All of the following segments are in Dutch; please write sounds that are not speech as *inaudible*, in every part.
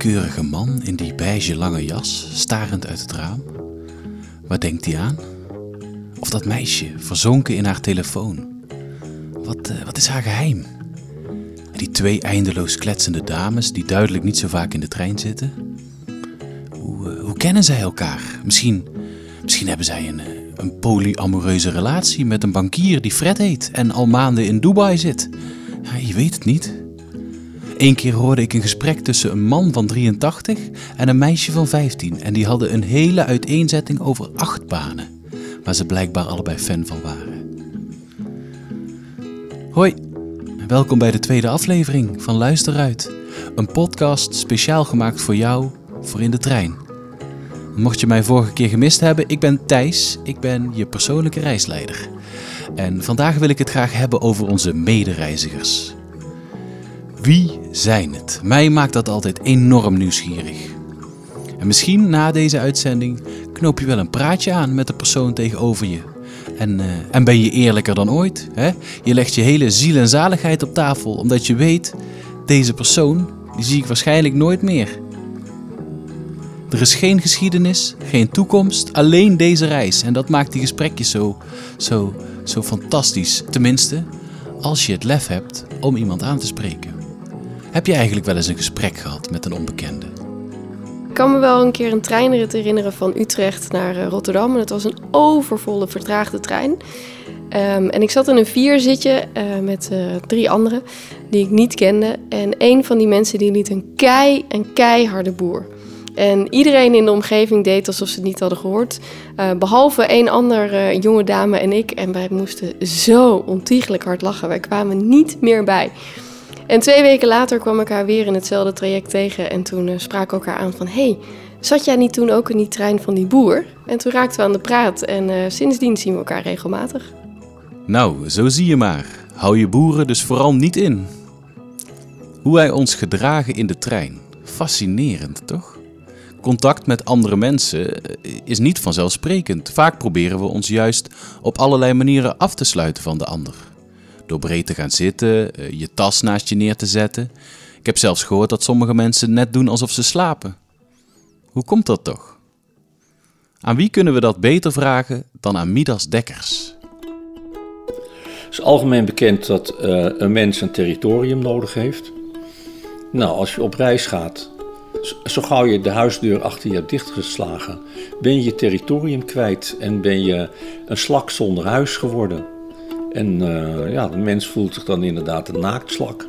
keurige man in die beige lange jas, starend uit het raam. Waar denkt hij aan? Of dat meisje, verzonken in haar telefoon. Wat, eh, wat is haar geheim? Die twee eindeloos kletsende dames die duidelijk niet zo vaak in de trein zitten. Hoe, eh, hoe kennen zij elkaar? Misschien, misschien hebben zij een, eh, een polyamoreuze relatie met een bankier die Fred heet en al maanden in Dubai zit. Je weet het niet. Eén keer hoorde ik een gesprek tussen een man van 83 en een meisje van 15 en die hadden een hele uiteenzetting over achtbanen, waar ze blijkbaar allebei fan van waren. Hoi, welkom bij de tweede aflevering van Luister uit, een podcast speciaal gemaakt voor jou voor in de trein. Mocht je mij vorige keer gemist hebben, ik ben Thijs, ik ben je persoonlijke reisleider. En vandaag wil ik het graag hebben over onze medereizigers. Wie zijn het? Mij maakt dat altijd enorm nieuwsgierig. En misschien na deze uitzending knoop je wel een praatje aan met de persoon tegenover je. En, uh, en ben je eerlijker dan ooit? Hè? Je legt je hele ziel en zaligheid op tafel, omdat je weet, deze persoon, die zie ik waarschijnlijk nooit meer. Er is geen geschiedenis, geen toekomst, alleen deze reis. En dat maakt die gesprekjes zo, zo, zo fantastisch. Tenminste, als je het lef hebt om iemand aan te spreken. Heb je eigenlijk wel eens een gesprek gehad met een onbekende? Ik kan me wel een keer een treinrit herinneren van Utrecht naar eh, Rotterdam. En het was een overvolle, vertraagde trein. Um, en ik zat in een vierzitje uh, met uh, drie anderen die ik niet kende. En een van die mensen die liet een kei, een keiharde boer. En iedereen in de omgeving deed alsof ze het niet hadden gehoord. Behalve één andere jonge dame en ik. En wij moesten zo ontiegelijk hard lachen. Wij kwamen niet meer bij. En twee weken later kwam ik haar weer in hetzelfde traject tegen. En toen uh, spraken we elkaar aan van... hey, zat jij niet toen ook in die trein van die boer? En toen raakten we aan de praat. En uh, sindsdien zien we elkaar regelmatig. Nou, zo zie je maar. Hou je boeren dus vooral niet in. Hoe wij ons gedragen in de trein. Fascinerend, toch? Contact met andere mensen is niet vanzelfsprekend. Vaak proberen we ons juist op allerlei manieren af te sluiten van de ander. Door breed te gaan zitten, eh, je tas naast je neer te zetten. Ik heb zelfs gehoord dat sommige mensen net doen alsof ze slapen. Hoe komt dat toch? Aan wie kunnen we dat beter vragen dan aan Midas Dekkers? Het is algemeen bekend dat uh, een mens een territorium nodig heeft. Nou, als je op reis gaat, zo gauw je de huisdeur achter je hebt dichtgeslagen, ben je je territorium kwijt en ben je een slak zonder huis geworden. En uh, ja, de mens voelt zich dan inderdaad een naaktslak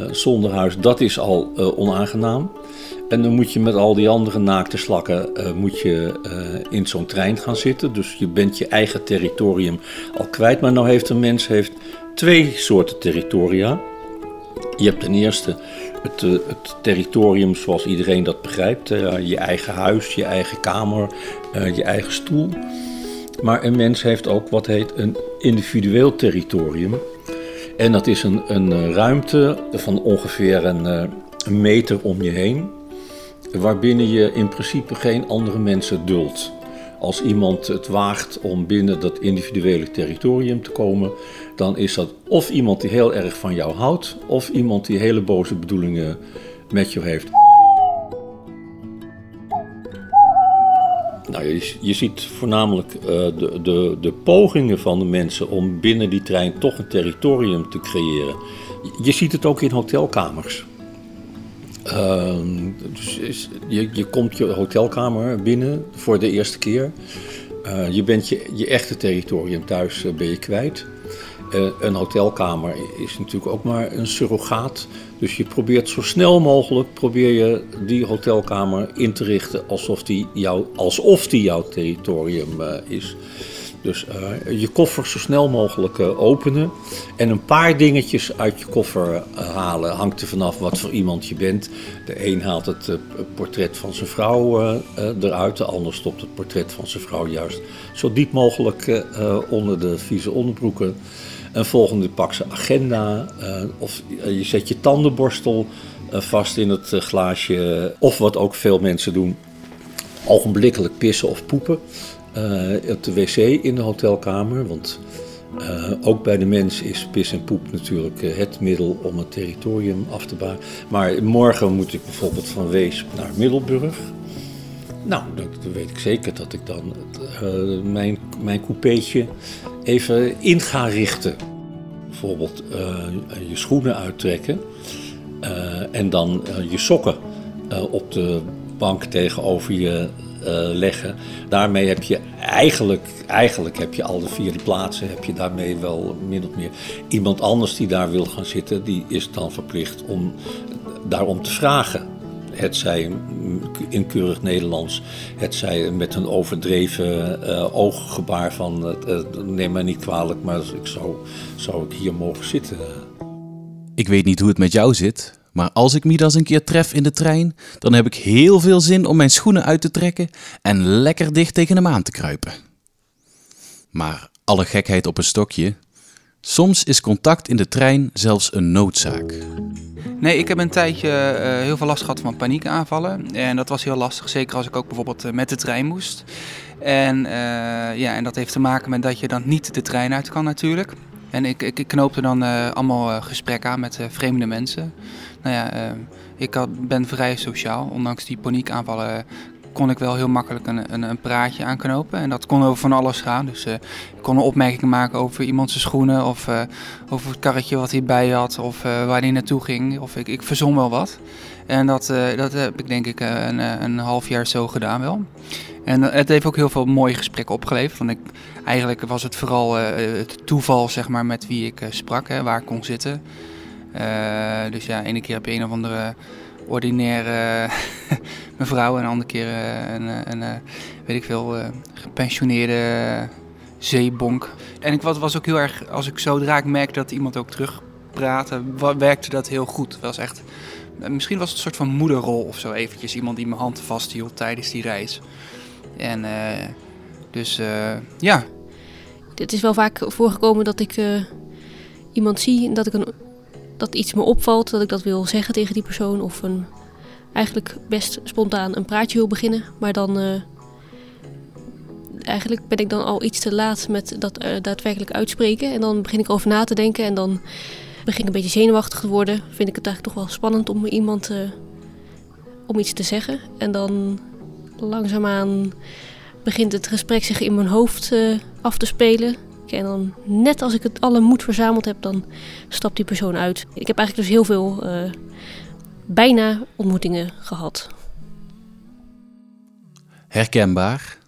uh, zonder huis. Dat is al uh, onaangenaam. En dan moet je met al die andere naakte slakken moet je, in zo'n trein gaan zitten. Dus je bent je eigen territorium al kwijt. Maar nou heeft een mens heeft twee soorten territoria. Je hebt ten eerste het, het territorium zoals iedereen dat begrijpt. je eigen huis, je eigen kamer, je eigen stoel. Maar een mens heeft ook wat heet een individueel territorium. En dat is een, een ruimte van ongeveer een, een meter om je heen, waarbinnen je in principe geen andere mensen duldt. Als iemand het waagt om binnen dat individuele territorium te komen, dan is dat of iemand die heel erg van jou houdt, of iemand die hele boze bedoelingen met je heeft. Nou, je, je ziet voornamelijk uh, de, de, de pogingen van de mensen om binnen die trein toch een territorium te creëren. Je ziet het ook in hotelkamers. Uh, dus je, je komt je hotelkamer binnen voor de eerste keer. Uh, je bent je, echte territorium thuis uh, ben je kwijt. Uh, een hotelkamer is natuurlijk ook maar een surrogaat. Dus je probeert zo snel mogelijk probeer je die hotelkamer in te richten alsof die, jou, alsof die jouw territorium uh, is. Dus uh, je koffer zo snel mogelijk openen en een paar dingetjes uit je koffer halen. Hangt er vanaf wat voor iemand je bent. De een haalt het portret van zijn vrouw eruit, de ander stopt het portret van zijn vrouw juist zo diep mogelijk onder de vieze onderbroeken. Een volgende pak ze agenda. Uh, of je zet je tandenborstel uh, vast in het glaasje. Of wat ook veel mensen doen, ogenblikkelijk pissen of poepen. op de wc in de hotelkamer. Want ook bij de mens is pis en poep natuurlijk het middel om het territorium af te bouwen. Maar morgen moet ik bijvoorbeeld van Wees naar Middelburg. Nou, dan, weet ik zeker dat ik dan mijn, mijn coupeetje even in ga richten. Bijvoorbeeld je schoenen uittrekken en dan je sokken op de bank tegenover je leggen. Daarmee heb je eigenlijk, eigenlijk heb je al de vier plaatsen, heb je daarmee wel min of meer. Iemand anders die daar wil gaan zitten, die is dan verplicht om daarom te vragen. Het zij in keurig Nederlands, het zij met een overdreven uh, ooggebaar van uh, neem mij niet kwalijk, maar ik zou, zou ik hier mogen zitten. Ik weet niet hoe het met jou zit, maar als ik Midas een keer tref in de trein, dan heb ik heel veel zin om mijn schoenen uit te trekken en lekker dicht tegen hem aan te kruipen. Maar alle gekheid op een stokje. Soms is contact in de trein zelfs een noodzaak. Nee, ik heb een tijdje uh, heel veel last gehad van paniekaanvallen. En dat was heel lastig, zeker als ik ook bijvoorbeeld uh, met de trein moest. En, uh, ja, en dat heeft te maken met dat je dan niet de trein uit kan natuurlijk. En ik, ik, knoopte dan allemaal gesprekken aan met vreemde mensen. Nou ja, ik ben vrij sociaal. Ondanks die paniekaanvallen kon ik wel heel makkelijk een, een, een, praatje aanknopen. En dat kon over van alles gaan. Dus uh, ik kon een opmerking maken over iemand zijn schoenen of uh, over het karretje wat hij bij had of uh, waar hij naartoe ging. Of ik, ik verzon wel wat. En dat, dat heb ik denk ik een, een half jaar zo gedaan wel. En het heeft ook heel veel mooie gesprekken opgeleverd. Want ik, eigenlijk was het vooral het toeval zeg maar, met wie ik sprak, hè, waar ik kon zitten. Dus ja, ene keer heb je een of andere ordinaire *laughs* mevrouw en de andere keer uh, een, een, weet ik veel, gepensioneerde zeebonk. En ik was, was ook heel erg, als ik zodra ik merkte dat iemand ook terug praatte, werkte dat heel goed. Het was echt, misschien was het een soort van moederrol of zo eventjes. Iemand die mijn hand vasthield tijdens die reis. En dus ja. Het is wel vaak voorgekomen dat ik iemand zie en dat ik een dat iets me opvalt, dat ik dat wil zeggen tegen die persoon. Of een, eigenlijk best spontaan een praatje wil beginnen. Maar dan. Uh, eigenlijk ben ik dan al iets te laat met dat uh, daadwerkelijk uitspreken. En dan begin ik over na te denken. En dan begin ik een beetje zenuwachtig te worden. Vind ik het eigenlijk toch wel spannend om iemand. Uh, om iets te zeggen. En dan langzaamaan begint het gesprek zich in mijn hoofd af te spelen. En dan net als ik het alle moed verzameld heb, dan stapt die persoon uit. Ik heb eigenlijk dus heel veel uh, bijna ontmoetingen gehad. Herkenbaar.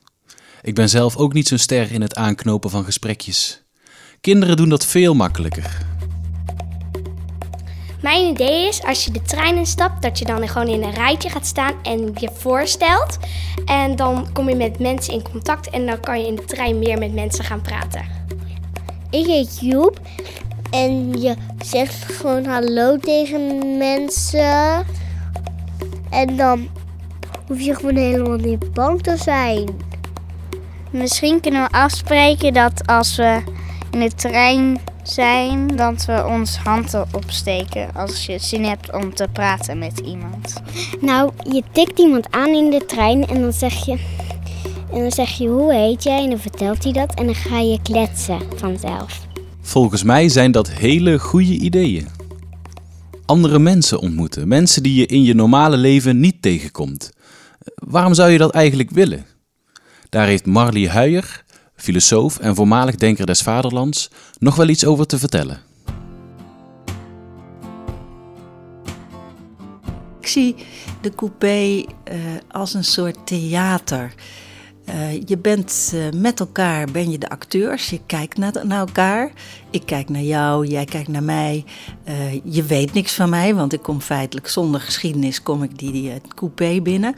Ik ben zelf ook niet zo'n ster in het aanknopen van gesprekjes. Kinderen doen dat veel makkelijker. Mijn idee is als je de trein instapt, dat je dan gewoon in een rijtje gaat staan en je voorstelt. En dan kom je met mensen in contact en dan kan je in de trein meer met mensen gaan praten. Ik heet Joep en je zegt gewoon hallo tegen mensen. En dan hoef je gewoon helemaal niet bang te zijn. Misschien kunnen we afspreken dat als we in de trein zijn, dat we ons handen opsteken als je zin hebt om te praten met iemand. Nou, je tikt iemand aan in de trein en dan zeg je en dan zeg je hoe heet jij en dan vertelt hij dat en dan ga je kletsen vanzelf. Volgens mij zijn dat hele goede ideeën. Andere mensen ontmoeten, mensen die je in je normale leven niet tegenkomt. Waarom zou je dat eigenlijk willen? Daar heeft Marley Huijer, filosoof en voormalig denker des vaderlands, nog wel iets over te vertellen. Ik zie de coupé uh, als een soort theater. Uh, je bent uh, met elkaar, ben je de acteurs. Je kijkt naar, naar, elkaar. Ik kijk naar jou, jij kijkt naar mij. Uh, je weet niks van mij, want ik kom feitelijk zonder geschiedenis kom ik die coupé binnen.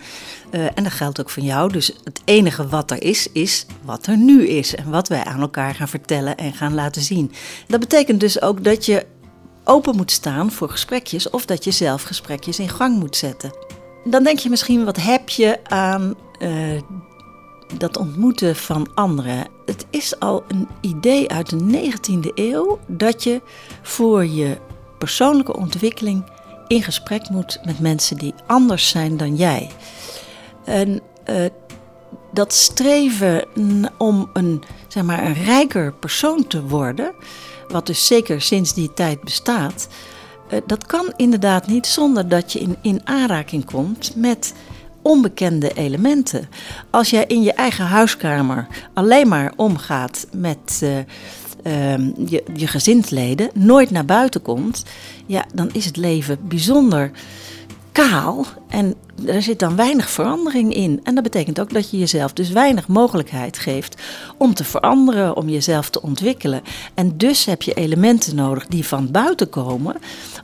en dat geldt ook van jou. Dus het enige wat er is, is wat er nu is. En wat wij aan elkaar gaan vertellen en gaan laten zien. Dat betekent dus ook dat je open moet staan voor gesprekjes... of dat je zelf gesprekjes in gang moet zetten. Dan denk je misschien, wat heb je aan dat ontmoeten van anderen. Het is al een idee uit de 19e eeuw dat je voor je persoonlijke ontwikkeling in gesprek moet met mensen die anders zijn dan jij. En uh, dat streven om een zeg maar, een rijker persoon te worden, wat dus zeker sinds die tijd bestaat, eh, dat kan inderdaad niet zonder dat je in, in aanraking komt met onbekende elementen. Als jij in je eigen huiskamer alleen maar omgaat met uh, je, je gezinsleden, nooit naar buiten komt, ja, dan is het leven bijzonder kaal en er zit dan weinig verandering in. En dat betekent ook dat je jezelf dus weinig mogelijkheid geeft om te veranderen, om jezelf te ontwikkelen. En dus heb je elementen nodig die van buiten komen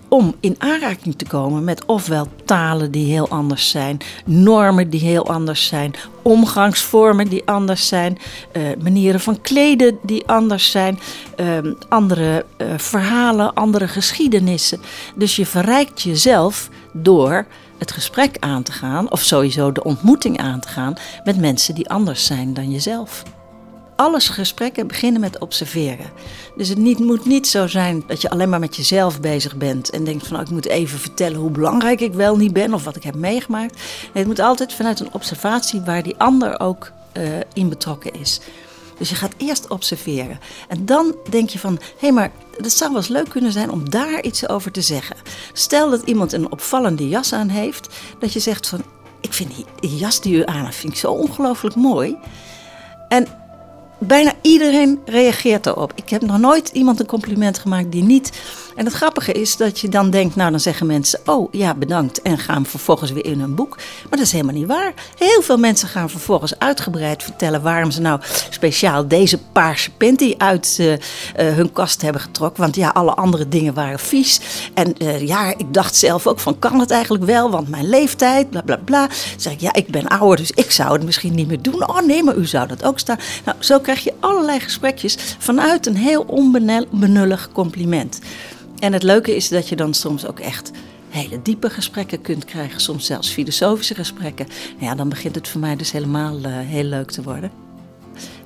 om in aanraking te komen met ofwel talen die heel anders zijn, normen die heel anders zijn, omgangsvormen die anders zijn, uh, manieren van kleden die anders zijn, uh, andere uh, verhalen, andere geschiedenissen. Dus je verrijkt jezelf door het gesprek aan te gaan, of sowieso de ontmoeting aan te gaan met mensen die anders zijn dan jezelf. Alles gesprekken beginnen met observeren. Dus het niet, moet niet zo zijn dat je alleen maar met jezelf bezig bent en denkt van oh, ik moet even vertellen hoe belangrijk ik wel niet ben of wat ik heb meegemaakt. Nee, het moet altijd vanuit een observatie waar die ander ook uh, in betrokken is. Dus je gaat eerst observeren. En dan denk je van, hé, hey, maar het zou wel eens leuk kunnen zijn om daar iets over te zeggen. Stel dat iemand een opvallende jas aan heeft, dat je zegt van, ik vind die jas die u aan heeft, vind ik zo ongelooflijk mooi. En bijna iedereen reageert erop. Ik heb nog nooit iemand een compliment gemaakt die niet en het grappige is dat je dan denkt, nou dan zeggen mensen, oh ja bedankt en gaan vervolgens weer in hun boek. Maar dat is helemaal niet waar. Heel veel mensen gaan vervolgens uitgebreid vertellen waarom ze nou speciaal deze paarse panty uit uh, uh, hun kast hebben getrokken. Want ja, alle andere dingen waren vies. En uh, ja, ik dacht zelf ook van, kan het eigenlijk wel? Want mijn leeftijd, bla bla bla. Dan zeg ik, ja, ik ben ouder, dus ik zou het misschien niet meer doen. Oh nee, maar u zou dat ook staan. Nou, zo krijg je allerlei gesprekjes vanuit een heel onbenullig compliment. En het leuke is dat je dan soms ook echt hele diepe gesprekken kunt krijgen, soms zelfs filosofische gesprekken. Ja, dan begint het voor mij dus helemaal uh, heel leuk te worden.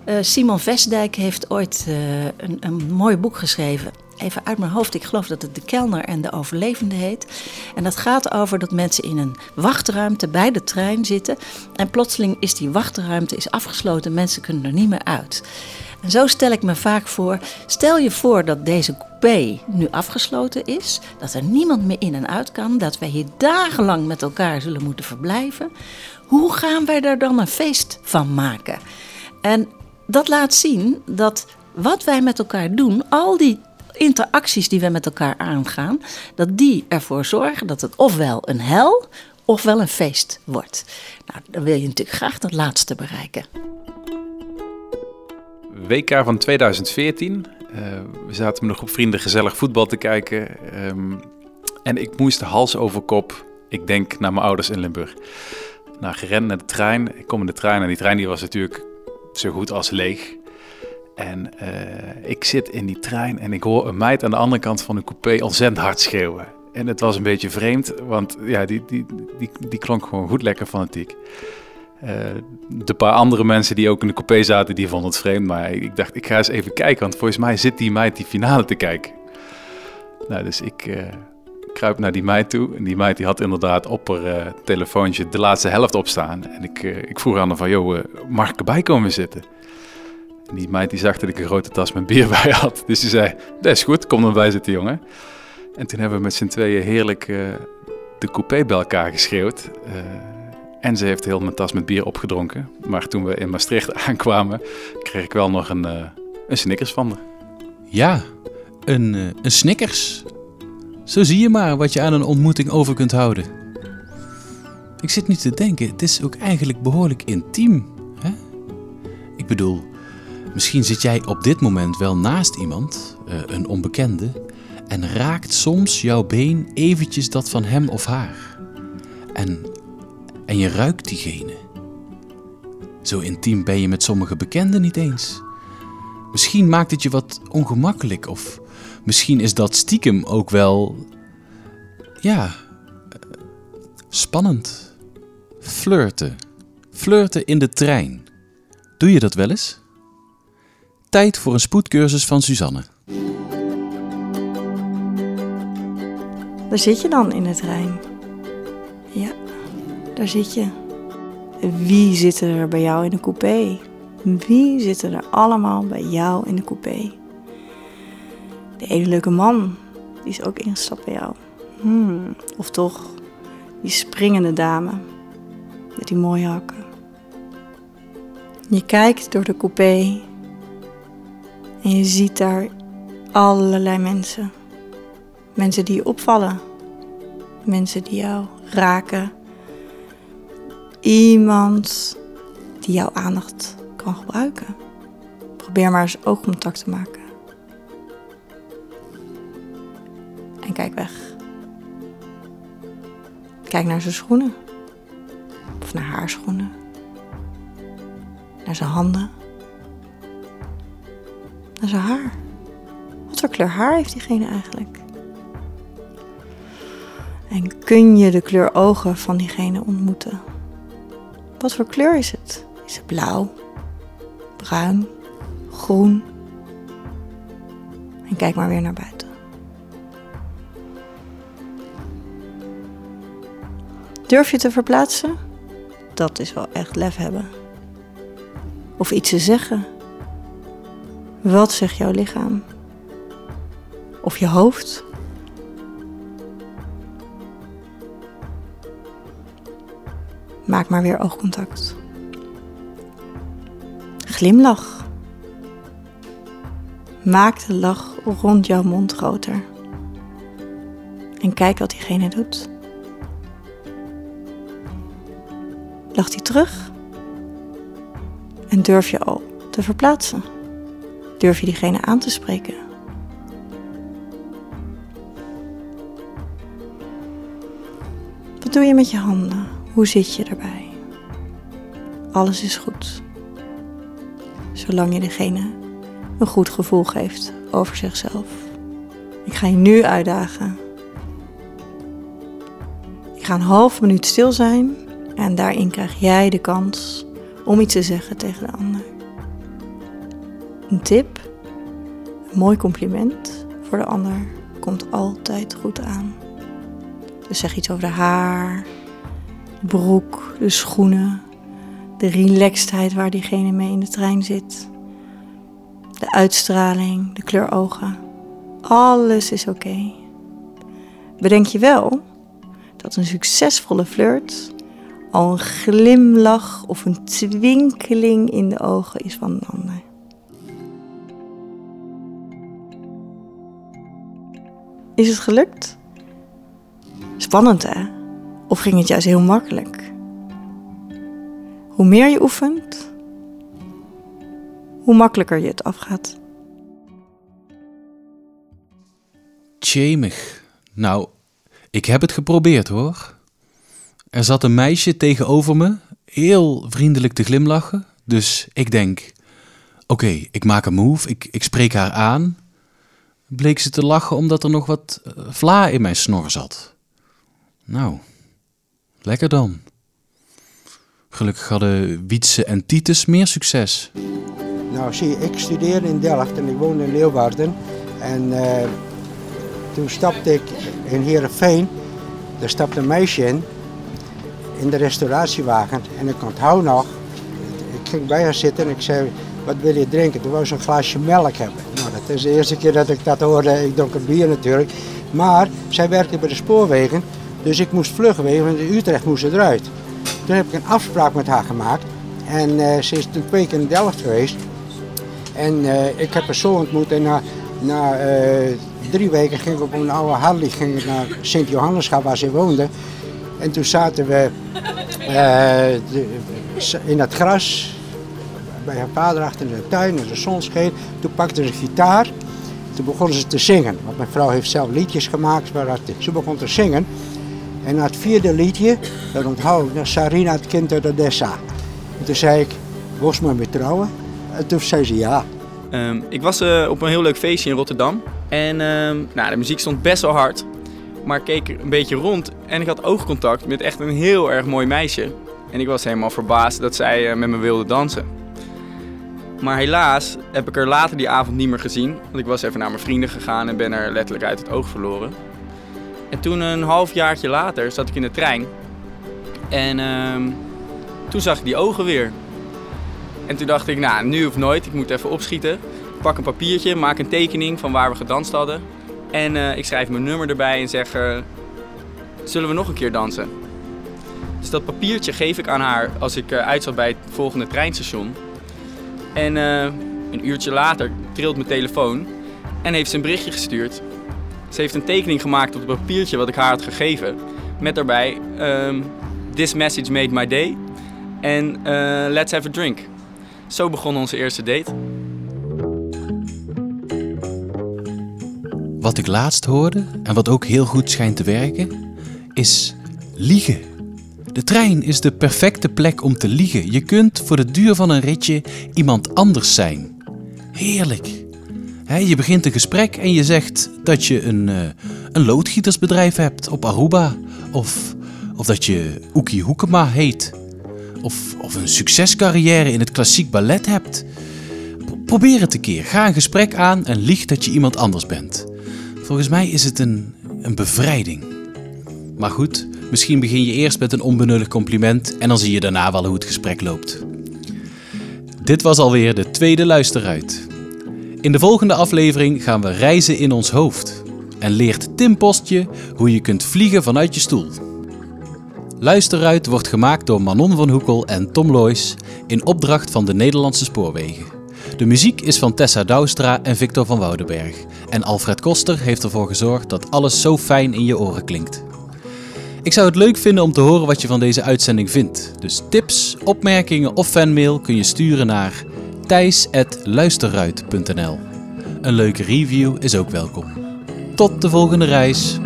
Uh, Simon Vestdijk heeft ooit uh, een, een mooi boek geschreven. Even uit mijn hoofd, ik geloof dat het De Kelner en de Overlevende heet. En dat gaat over dat mensen in een wachtruimte bij de trein zitten. En plotseling is die wachtruimte is afgesloten, mensen kunnen er niet meer uit. En zo stel ik me vaak voor, stel je voor dat deze coupé nu afgesloten is, dat er niemand meer in en uit kan, dat wij hier dagenlang met elkaar zullen moeten verblijven. Hoe gaan wij daar dan een feest van maken? En dat laat zien dat wat wij met elkaar doen, al die interacties die we met elkaar aangaan, dat die ervoor zorgen dat het ofwel een hel ofwel een feest wordt. Nou, dan wil je natuurlijk graag dat laatste bereiken. WK van 2014. Uh, we zaten met een groep vrienden gezellig voetbal te kijken. Um, en ik moest hals over kop, ik denk, naar mijn ouders in Limburg. Nou, gerend naar de trein. Ik kom in de trein en die trein die was natuurlijk zo goed als leeg. En uh, ik zit in die trein en ik hoor een meid aan de andere kant van de coupé ontzettend hard schreeuwen. En het was een beetje vreemd, want ja, die, die, die, die klonk gewoon goed lekker fanatiek. Uh, de paar andere mensen die ook in de coupé zaten, die vonden het vreemd. Maar ik dacht, ik ga eens even kijken, want volgens mij zit die meid die finale te kijken. Nou, dus ik uh, kruip naar die meid toe. En die meid die had inderdaad op haar uh, telefoontje de laatste helft opstaan. En ik, ik vroeg aan haar van, joh, mag ik erbij komen zitten? En die meid die zag dat ik een grote tas met bier *laughs* bij had. Dus die zei, dat is goed, kom dan bij zitten, jongen. En toen hebben we met z'n tweeën heerlijk de coupé bij elkaar geschreeuwd. En ze heeft heel mijn tas met bier opgedronken. Maar toen we in Maastricht *laughs* aankwamen, kreeg ik wel nog een, uh, een Snickers van. Ja, een, uh, een Snickers. Zo zie je maar wat je aan een ontmoeting over kunt houden. Ik zit nu te denken, het is ook eigenlijk behoorlijk intiem. Hè? Ik bedoel, misschien zit jij op dit moment wel naast iemand, uh, een onbekende, en raakt soms jouw been eventjes dat van hem of haar. En en je ruikt diegene. Zo intiem ben je met sommige bekenden niet eens. Misschien maakt het je wat ongemakkelijk of misschien is dat stiekem ook wel, ja, spannend. Flirten. Flirten in de trein. Doe je dat wel eens? Tijd voor een spoedcursus van Suzanne. Daar zit je dan in de trein. Daar zit je. Wie zit er bij jou in een coupé? Wie zitten er allemaal bij jou in de coupé? De ene leuke man, die is ook ingestapt bij jou. Hmm, of toch die springende dame met die mooie hakken. Je kijkt door de coupé en je ziet daar allerlei mensen. Mensen die je opvallen. Mensen die jou raken. Iemand die jouw aandacht kan gebruiken. Probeer maar eens oogcontact te maken. En kijk weg. Kijk naar zijn schoenen. Of naar haar schoenen. Naar zijn handen. Naar zijn haar. Wat voor kleur haar heeft diegene eigenlijk? En kun je de kleur ogen van diegene ontmoeten? Wat voor kleur is het? Is het blauw, bruin, groen? En kijk maar weer naar buiten. Durf je te verplaatsen? Dat is wel echt lef hebben. Of iets te zeggen. Wat zegt jouw lichaam? Of je hoofd? Maak maar weer oogcontact. Glimlach. Maak de lach rond jouw mond groter. En kijk wat diegene doet. Lacht hij terug? En durf je al te verplaatsen? Durf je diegene aan te spreken? Wat doe je met je handen? Hoe zit je erbij? Alles is goed. Zolang je degene een goed gevoel geeft over zichzelf. Ik ga je nu uitdagen. Ik ga een half minuut stil zijn en daarin krijg jij de kans om iets te zeggen tegen de ander. Een tip, een mooi compliment voor de ander komt altijd goed aan. Dus zeg iets over haar, broek, de schoenen, de relaxedheid waar diegene mee in de trein zit, de uitstraling, de kleur ogen. Alles is oké. Bedenk je wel dat een succesvolle flirt al een glimlach of een twinkeling in de ogen is van een ander. Is het gelukt? Spannend hè? Of ging het juist heel makkelijk? Hoe meer je oefent, hoe makkelijker je het afgaat. Tjemig. Nou, ik heb het geprobeerd hoor. Er zat een meisje tegenover me, heel vriendelijk te glimlachen. Dus ik denk, oké, ik maak een move, ik, ik spreek haar aan. Bleek ze te lachen omdat er nog wat eh, vla in mijn snor zat. Nou, lekker dan. Gelukkig hadden Wietse en Titus meer succes. Nou, zie ik studeerde in Delft en ik woonde in Leeuwarden. En eh, toen stapte ik in Heerenveen. Daar stapte een meisje in, in de restauratiewagen. En ik onthoud nog, ik ging bij haar zitten en ik zei, wat wil je drinken? Toen wou ze een glaasje melk hebben. Nou, dat is de eerste keer dat ik dat hoorde. Ik dronk een bier natuurlijk. Maar zij werkte bij de spoorwegen, dus ik moest vlug wegen, want in Utrecht moest ze eruit. Toen heb ik een afspraak met haar gemaakt. En eh, ze is toen twee keer in Delft geweest. En eh, ik heb haar zo ontmoet en na, na eh, drie weken ging ik op een oude Harley naar Sint-Johannesga waar ze woonde. En toen zaten we in het gras bij haar vader achter in de tuin en de zon scheen. Toen pakte ze een gitaar. Toen begon ze te zingen. Want mijn vrouw heeft zelf liedjes gemaakt. Ze begon te zingen. En na het vierde liedje, dat onthoud ik, Sarina, het kind uit Odessa. En toen zei ik, was maar mee trouwen? En toen zei ze ja. Um, ik was uh, op een heel leuk feestje in Rotterdam. En um, nou, de muziek stond best wel hard. Maar ik keek een beetje rond en ik had oogcontact met echt een heel erg mooi meisje. En ik was helemaal verbaasd dat zij uh, met me wilde dansen. Maar helaas heb ik haar later die avond niet meer gezien. Want ik was even naar mijn vrienden gegaan en ben haar letterlijk uit het oog verloren. En toen een halfjaartje later zat ik in de trein. En uh, toen zag ik die ogen weer. En toen dacht ik, nou, nu of nooit, ik moet even opschieten. Pak een papiertje, maak een tekening van waar we gedanst hadden. En eh, ik schrijf mijn nummer erbij en zeg, eh, zullen we nog een keer dansen? Dus dat papiertje geef ik aan haar als ik uh, uit zat bij het volgende treinstation. En een uurtje later trilt mijn telefoon en heeft ze een berichtje gestuurd. Ze heeft een tekening gemaakt op het papiertje wat ik haar had gegeven. Met daarbij, um, this message made my day. En let's have a drink. Zo begon onze eerste date. Wat ik laatst hoorde, en wat ook heel goed schijnt te werken, is liegen. De trein is de perfecte plek om te liegen. Je kunt voor de duur van een ritje iemand anders zijn. Heerlijk. Je begint een gesprek en je zegt dat je een, uh, een loodgietersbedrijf hebt op Aruba. Of, of dat je Oekie Hoekema heet. Of, of een succescarrière in het klassiek ballet hebt. Probeer het een keer. Ga een gesprek aan en lieg dat je iemand anders bent. Volgens mij is het een, een bevrijding. Maar goed, misschien begin je eerst met een onbenullig compliment en dan zie je daarna wel hoe het gesprek loopt. Dit was alweer de tweede luisteruit. In de volgende aflevering gaan we reizen in ons hoofd en leert Tim Postje hoe je kunt vliegen vanuit je stoel. Luisteruit wordt gemaakt door Manon van Hoekel en Tom Loijs in opdracht van de Nederlandse Spoorwegen. De muziek is van Tessa Douwstra en Victor van Woudenberg. En Alfred Koster heeft ervoor gezorgd dat alles zo fijn in je oren klinkt. Ik zou het leuk vinden om te horen wat je van deze uitzending vindt. Dus tips, opmerkingen of fanmail kun je sturen naar thijs.luisterruit.nl Een leuke review is ook welkom. Tot de volgende reis!